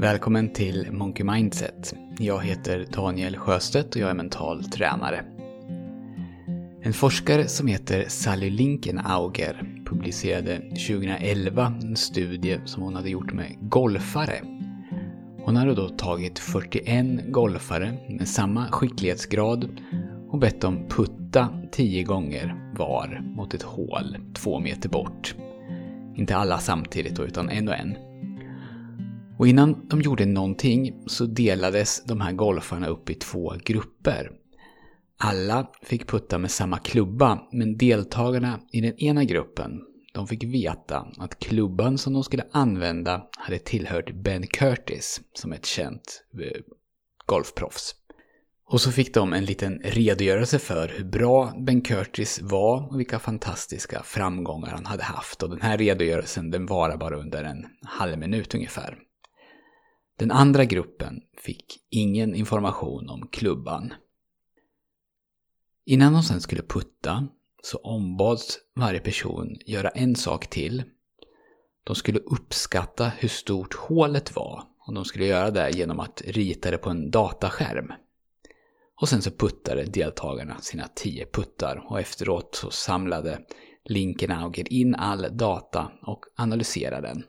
Välkommen till Monkey Mindset. Jag heter Daniel Sjöstedt och jag är mental tränare. En forskare som heter Sally Linkenauger publicerade 2011 en studie som hon hade gjort med golfare. Hon hade då tagit 41 golfare med samma skicklighetsgrad och bett dem putta 10 gånger var mot ett hål två meter bort. Inte alla samtidigt då, utan en och en. Och innan de gjorde någonting så delades de här golfarna upp i två grupper. Alla fick putta med samma klubba, men deltagarna i den ena gruppen de fick veta att klubban som de skulle använda hade tillhört Ben Curtis, som är ett känt eh, golfproffs. Och så fick de en liten redogörelse för hur bra Ben Curtis var och vilka fantastiska framgångar han hade haft. Och den här redogörelsen den varar bara under en halv minut ungefär. Den andra gruppen fick ingen information om klubban. Innan de sen skulle putta så ombads varje person göra en sak till. De skulle uppskatta hur stort hålet var och de skulle göra det genom att rita det på en dataskärm. Och sen så puttade deltagarna sina tio puttar och efteråt så samlade Linkenauger in all data och analyserade den.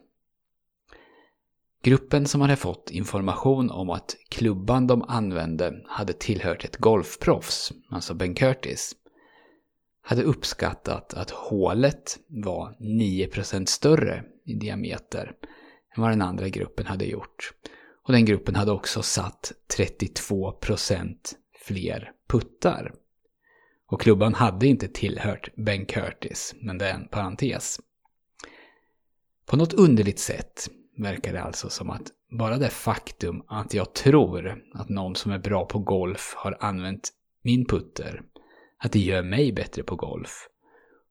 Gruppen som hade fått information om att klubban de använde hade tillhört ett golfproffs, alltså Ben Curtis, hade uppskattat att hålet var 9% större i diameter än vad den andra gruppen hade gjort. Och den gruppen hade också satt 32% fler puttar. Och klubban hade inte tillhört Ben Curtis, men det är en parentes. På något underligt sätt verkar det alltså som att bara det faktum att jag tror att någon som är bra på golf har använt min putter, att det gör mig bättre på golf.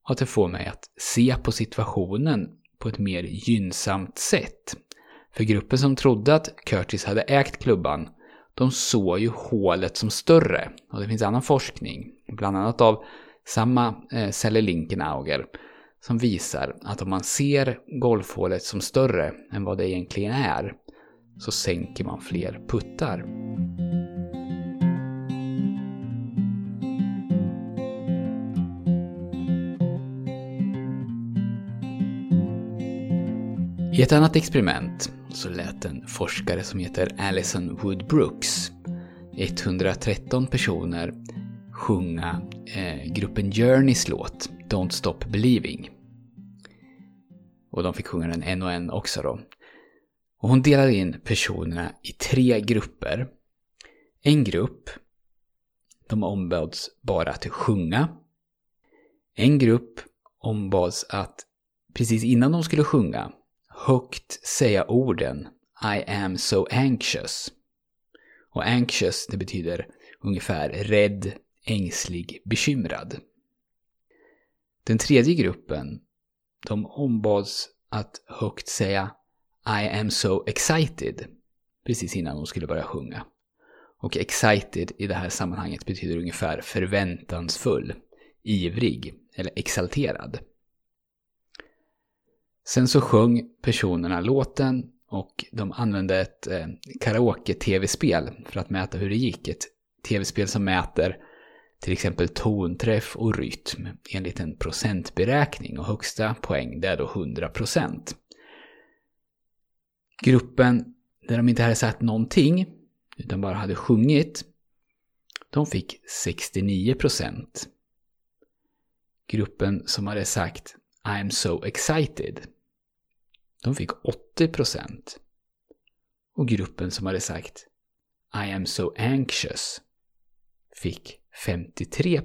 Och att det får mig att se på situationen på ett mer gynnsamt sätt. För gruppen som trodde att Curtis hade ägt klubban, de såg ju hålet som större. Och det finns annan forskning, bland annat av samma eh, Sally Linkenauger, som visar att om man ser golfhålet som större än vad det egentligen är så sänker man fler puttar. I ett annat experiment så lät en forskare som heter Alison Wood Brooks 113 personer sjunga eh, gruppen Journeys låt Don't Stop Believing. Och de fick sjunga den en och en också då. Och hon delade in personerna i tre grupper. En grupp, de ombads bara att sjunga. En grupp ombads att precis innan de skulle sjunga högt säga orden I am so anxious. Och anxious, det betyder ungefär rädd, ängslig, bekymrad. Den tredje gruppen, de ombads att högt säga I am so excited precis innan de skulle börja sjunga. Och excited i det här sammanhanget betyder ungefär förväntansfull, ivrig eller exalterad. Sen så sjöng personerna låten och de använde ett eh, karaoke-tv-spel för att mäta hur det gick. Ett tv-spel som mäter till exempel tonträff och rytm enligt en procentberäkning och högsta poäng det är då 100%. Gruppen där de inte hade sagt någonting utan bara hade sjungit de fick 69%. Gruppen som hade sagt I'm so excited de fick 80%. Och gruppen som hade sagt I am so anxious fick 53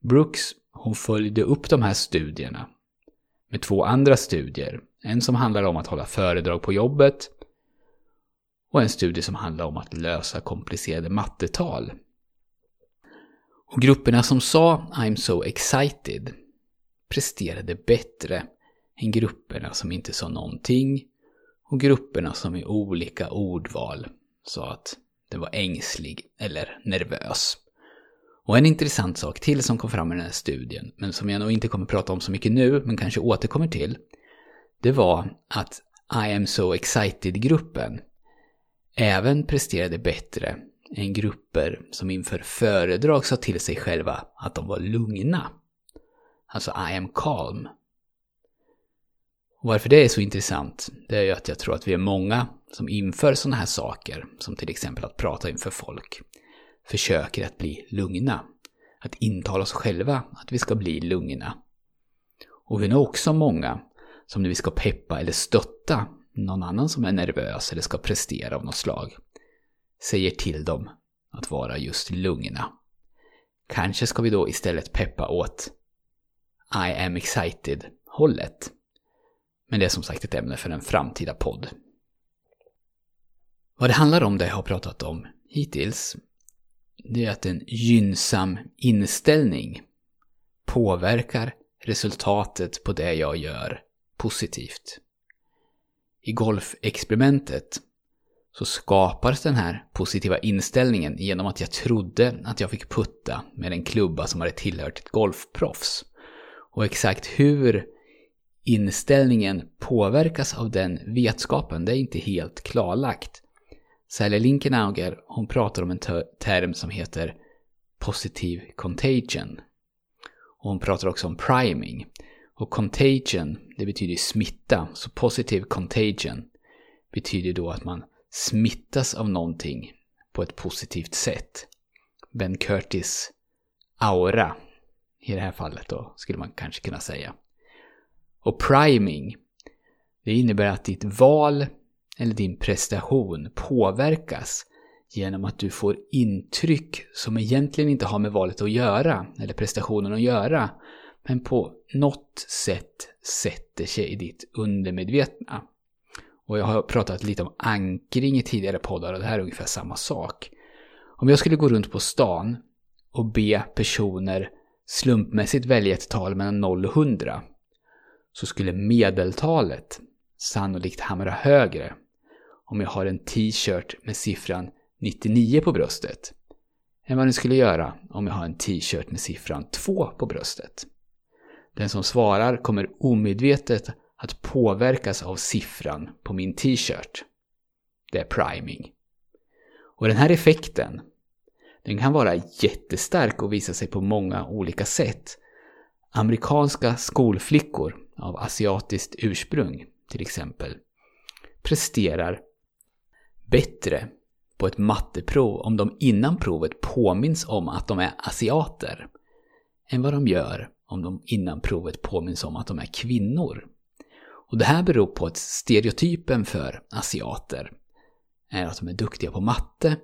Brooks hon följde upp de här studierna med två andra studier. En som handlar om att hålla föredrag på jobbet och en studie som handlar om att lösa komplicerade mattetal. Och grupperna som sa I'm so excited presterade bättre än grupperna som inte sa någonting och grupperna som i olika ordval sa att den var ängslig eller nervös. Och en intressant sak till som kom fram i den här studien, men som jag nog inte kommer prata om så mycket nu, men kanske återkommer till, det var att I am so excited-gruppen även presterade bättre än grupper som inför föredrag sa till sig själva att de var lugna. Alltså I am calm. Och varför det är så intressant, det är ju att jag tror att vi är många som inför sådana här saker, som till exempel att prata inför folk, försöker att bli lugna. Att intala oss själva att vi ska bli lugna. Och vi är nog också många som när vi ska peppa eller stötta någon annan som är nervös eller ska prestera av något slag, säger till dem att vara just lugna. Kanske ska vi då istället peppa åt I am excited-hållet. Men det är som sagt ett ämne för en framtida podd. Vad det handlar om, det jag har pratat om hittills, det är att en gynnsam inställning påverkar resultatet på det jag gör positivt. I golfexperimentet så skapades den här positiva inställningen genom att jag trodde att jag fick putta med en klubba som hade tillhört ett golfproffs. Och exakt hur inställningen påverkas av den vetskapen, det är inte helt klarlagt. Sally Linkenauger, hon pratar om en term som heter positiv contagion. Och hon pratar också om priming. Och contagion, det betyder smitta. Så “positiv contagion betyder då att man smittas av någonting på ett positivt sätt. Ben Curtis aura i det här fallet då, skulle man kanske kunna säga. Och priming, det innebär att ditt val eller din prestation påverkas genom att du får intryck som egentligen inte har med valet att göra, eller prestationen att göra, men på något sätt sätter sig i ditt undermedvetna. Och jag har pratat lite om ankring i tidigare poddar och det här är ungefär samma sak. Om jag skulle gå runt på stan och be personer slumpmässigt välja ett tal mellan 0 och 100 så skulle medeltalet sannolikt hamra högre om jag har en t-shirt med siffran 99 på bröstet än vad den skulle göra om jag har en t-shirt med siffran 2 på bröstet. Den som svarar kommer omedvetet att påverkas av siffran på min t-shirt. Det är priming. Och den här effekten, den kan vara jättestark och visa sig på många olika sätt. Amerikanska skolflickor av asiatiskt ursprung, till exempel, presterar bättre på ett matteprov om de innan provet påminns om att de är asiater än vad de gör om de innan provet påminns om att de är kvinnor. Och det här beror på att stereotypen för asiater är att de är duktiga på matte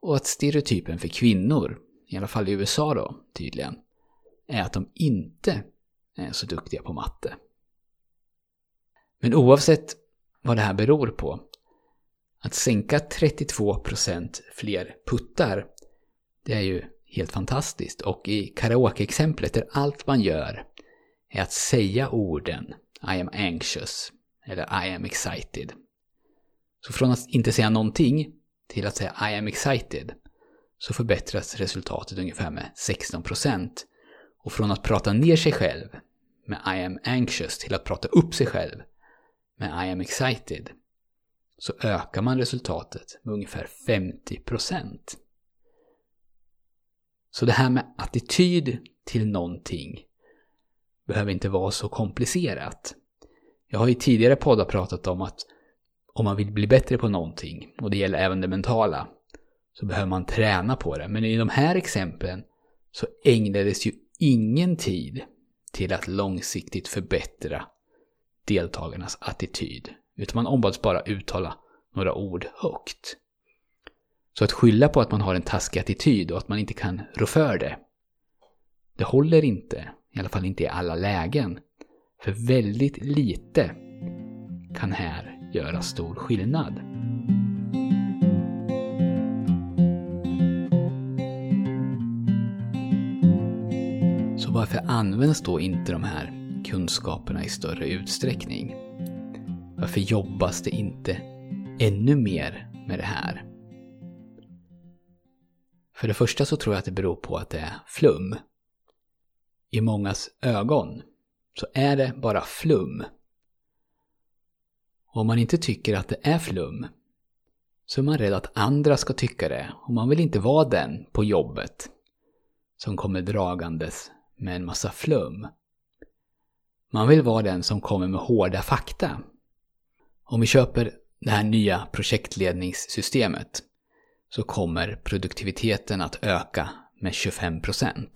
och att stereotypen för kvinnor, i alla fall i USA då tydligen, är att de inte är så duktiga på matte. Men oavsett vad det här beror på, att sänka 32% fler puttar, det är ju helt fantastiskt. Och i karaoke-exemplet där allt man gör är att säga orden I am anxious eller I am excited. Så från att inte säga någonting till att säga I am excited så förbättras resultatet ungefär med 16%. Och från att prata ner sig själv med I am anxious till att prata upp sig själv med I am excited så ökar man resultatet med ungefär 50%. Så det här med attityd till någonting behöver inte vara så komplicerat. Jag har i tidigare poddar pratat om att om man vill bli bättre på någonting, och det gäller även det mentala, så behöver man träna på det. Men i de här exemplen så ägnades ju ingen tid till att långsiktigt förbättra deltagarnas attityd. Utan man ombads bara uttala några ord högt. Så att skylla på att man har en taskig attityd och att man inte kan rå för det, det håller inte. I alla fall inte i alla lägen. För väldigt lite kan här göra stor skillnad. Så varför används då inte de här kunskaperna i större utsträckning? Varför jobbas det inte ännu mer med det här? För det första så tror jag att det beror på att det är flum. I mångas ögon så är det bara flum. Och om man inte tycker att det är flum så är man rädd att andra ska tycka det och man vill inte vara den på jobbet som kommer dragandes med en massa flum. Man vill vara den som kommer med hårda fakta. Om vi köper det här nya projektledningssystemet så kommer produktiviteten att öka med 25%.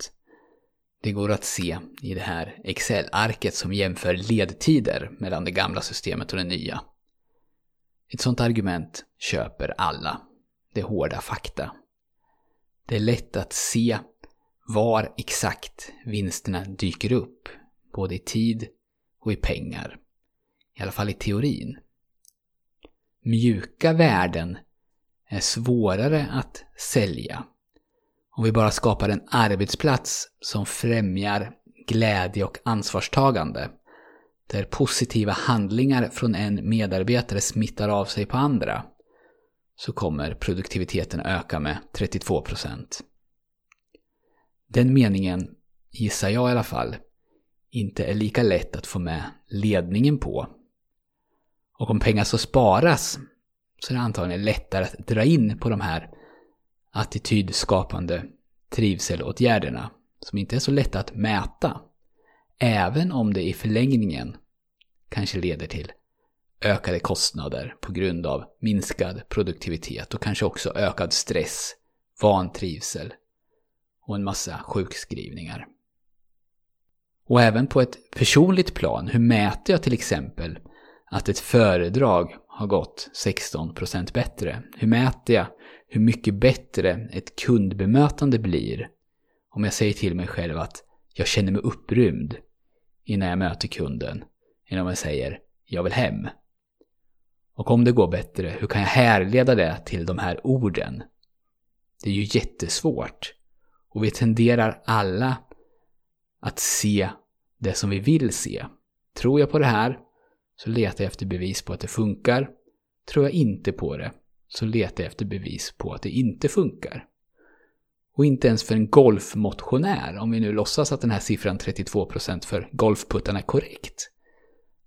Det går att se i det här Excel-arket som jämför ledtider mellan det gamla systemet och det nya. Ett sånt argument köper alla. Det är hårda fakta. Det är lätt att se var exakt vinsterna dyker upp, både i tid och i pengar. I alla fall i teorin. Mjuka värden är svårare att sälja. Om vi bara skapar en arbetsplats som främjar glädje och ansvarstagande där positiva handlingar från en medarbetare smittar av sig på andra så kommer produktiviteten öka med 32%. Den meningen, gissar jag i alla fall, inte är lika lätt att få med ledningen på. Och om pengar ska sparas så är det antagligen lättare att dra in på de här attitydskapande trivselåtgärderna som inte är så lätta att mäta. Även om det i förlängningen kanske leder till ökade kostnader på grund av minskad produktivitet och kanske också ökad stress, vantrivsel och en massa sjukskrivningar. Och även på ett personligt plan, hur mäter jag till exempel att ett föredrag har gått 16% bättre? Hur mäter jag hur mycket bättre ett kundbemötande blir om jag säger till mig själv att jag känner mig upprymd innan jag möter kunden än om jag säger jag vill hem. Och om det går bättre, hur kan jag härleda det till de här orden? Det är ju jättesvårt. Och vi tenderar alla att se det som vi vill se. Tror jag på det här så letar jag efter bevis på att det funkar. Tror jag inte på det så letar jag efter bevis på att det inte funkar. Och inte ens för en golfmotionär, om vi nu låtsas att den här siffran 32% för golfputtarna är korrekt,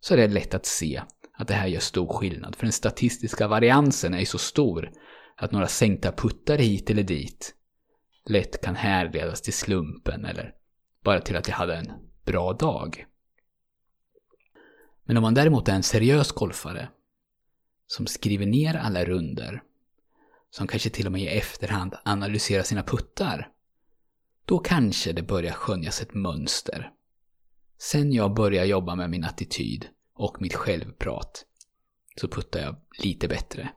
så är det lätt att se att det här gör stor skillnad. För den statistiska variansen är ju så stor att några sänkta puttar hit eller dit lätt kan härledas till slumpen eller bara till att jag hade en bra dag. Men om man däremot är en seriös golfare som skriver ner alla runder som kanske till och med i efterhand analyserar sina puttar då kanske det börjar skönjas ett mönster. Sen jag börjar jobba med min attityd och mitt självprat så puttar jag lite bättre.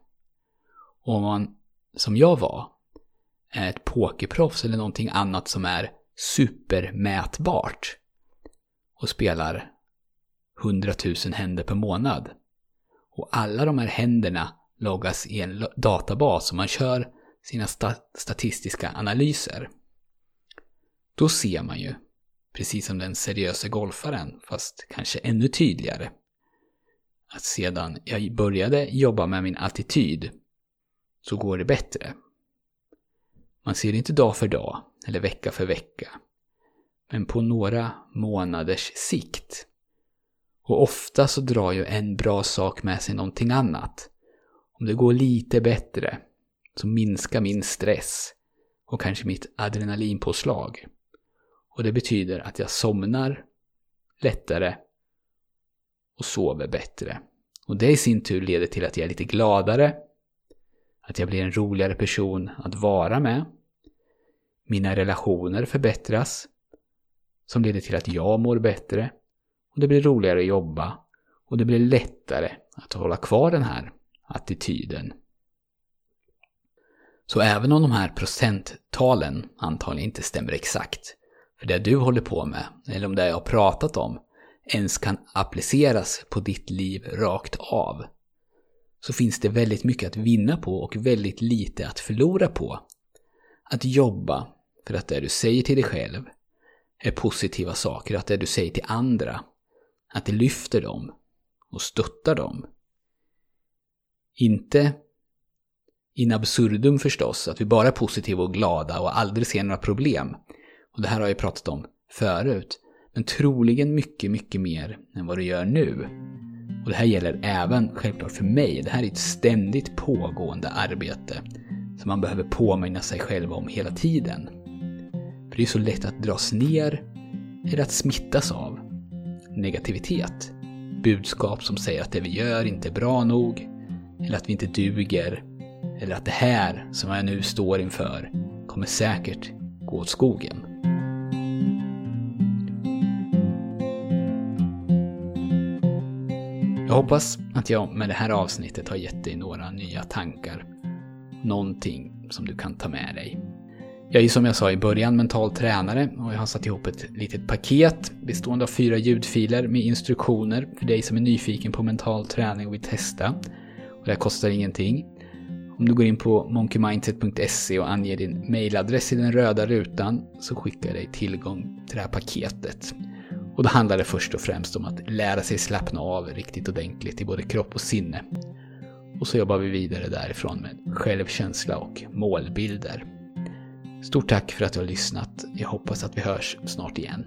Och om man, som jag var, är ett pokerproffs eller någonting annat som är supermätbart och spelar 100 000 händer per månad. Och alla de här händerna loggas i en databas och man kör sina statistiska analyser. Då ser man ju, precis som den seriösa golfaren, fast kanske ännu tydligare, att sedan jag började jobba med min attityd så går det bättre. Man ser det inte dag för dag eller vecka för vecka. Men på några månaders sikt. Och ofta så drar ju en bra sak med sig någonting annat. Om det går lite bättre så minskar min stress och kanske mitt adrenalinpåslag. Och det betyder att jag somnar lättare och sover bättre. Och det i sin tur leder till att jag är lite gladare, att jag blir en roligare person att vara med. Mina relationer förbättras, som leder till att jag mår bättre. Och det blir roligare att jobba och det blir lättare att hålla kvar den här attityden. Så även om de här procenttalen antagligen inte stämmer exakt för det du håller på med, eller om det jag har pratat om, ens kan appliceras på ditt liv rakt av, så finns det väldigt mycket att vinna på och väldigt lite att förlora på. Att jobba för att det du säger till dig själv är positiva saker, att det du säger till andra, att det lyfter dem och stöttar dem. Inte in absurdum förstås, att vi bara är positiva och glada och aldrig ser några problem. Och det här har jag pratat om förut men troligen mycket, mycket mer än vad du gör nu. Och det här gäller även självklart för mig. Det här är ett ständigt pågående arbete som man behöver påminna sig själv om hela tiden. För det är så lätt att dras ner eller att smittas av negativitet. Budskap som säger att det vi gör inte är bra nog, eller att vi inte duger, eller att det här som jag nu står inför kommer säkert gå åt skogen. Jag hoppas att jag med det här avsnittet har gett dig några nya tankar. Någonting som du kan ta med dig. Jag är som jag sa i början mental tränare och jag har satt ihop ett litet paket bestående av fyra ljudfiler med instruktioner för dig som är nyfiken på mental träning och vill testa. Och det här kostar ingenting. Om du går in på monkeymindset.se och anger din mailadress i den röda rutan så skickar jag dig tillgång till det här paketet. Och då handlar det först och främst om att lära sig slappna av riktigt ordentligt i både kropp och sinne. Och så jobbar vi vidare därifrån med självkänsla och målbilder. Stort tack för att du har lyssnat. Jag hoppas att vi hörs snart igen.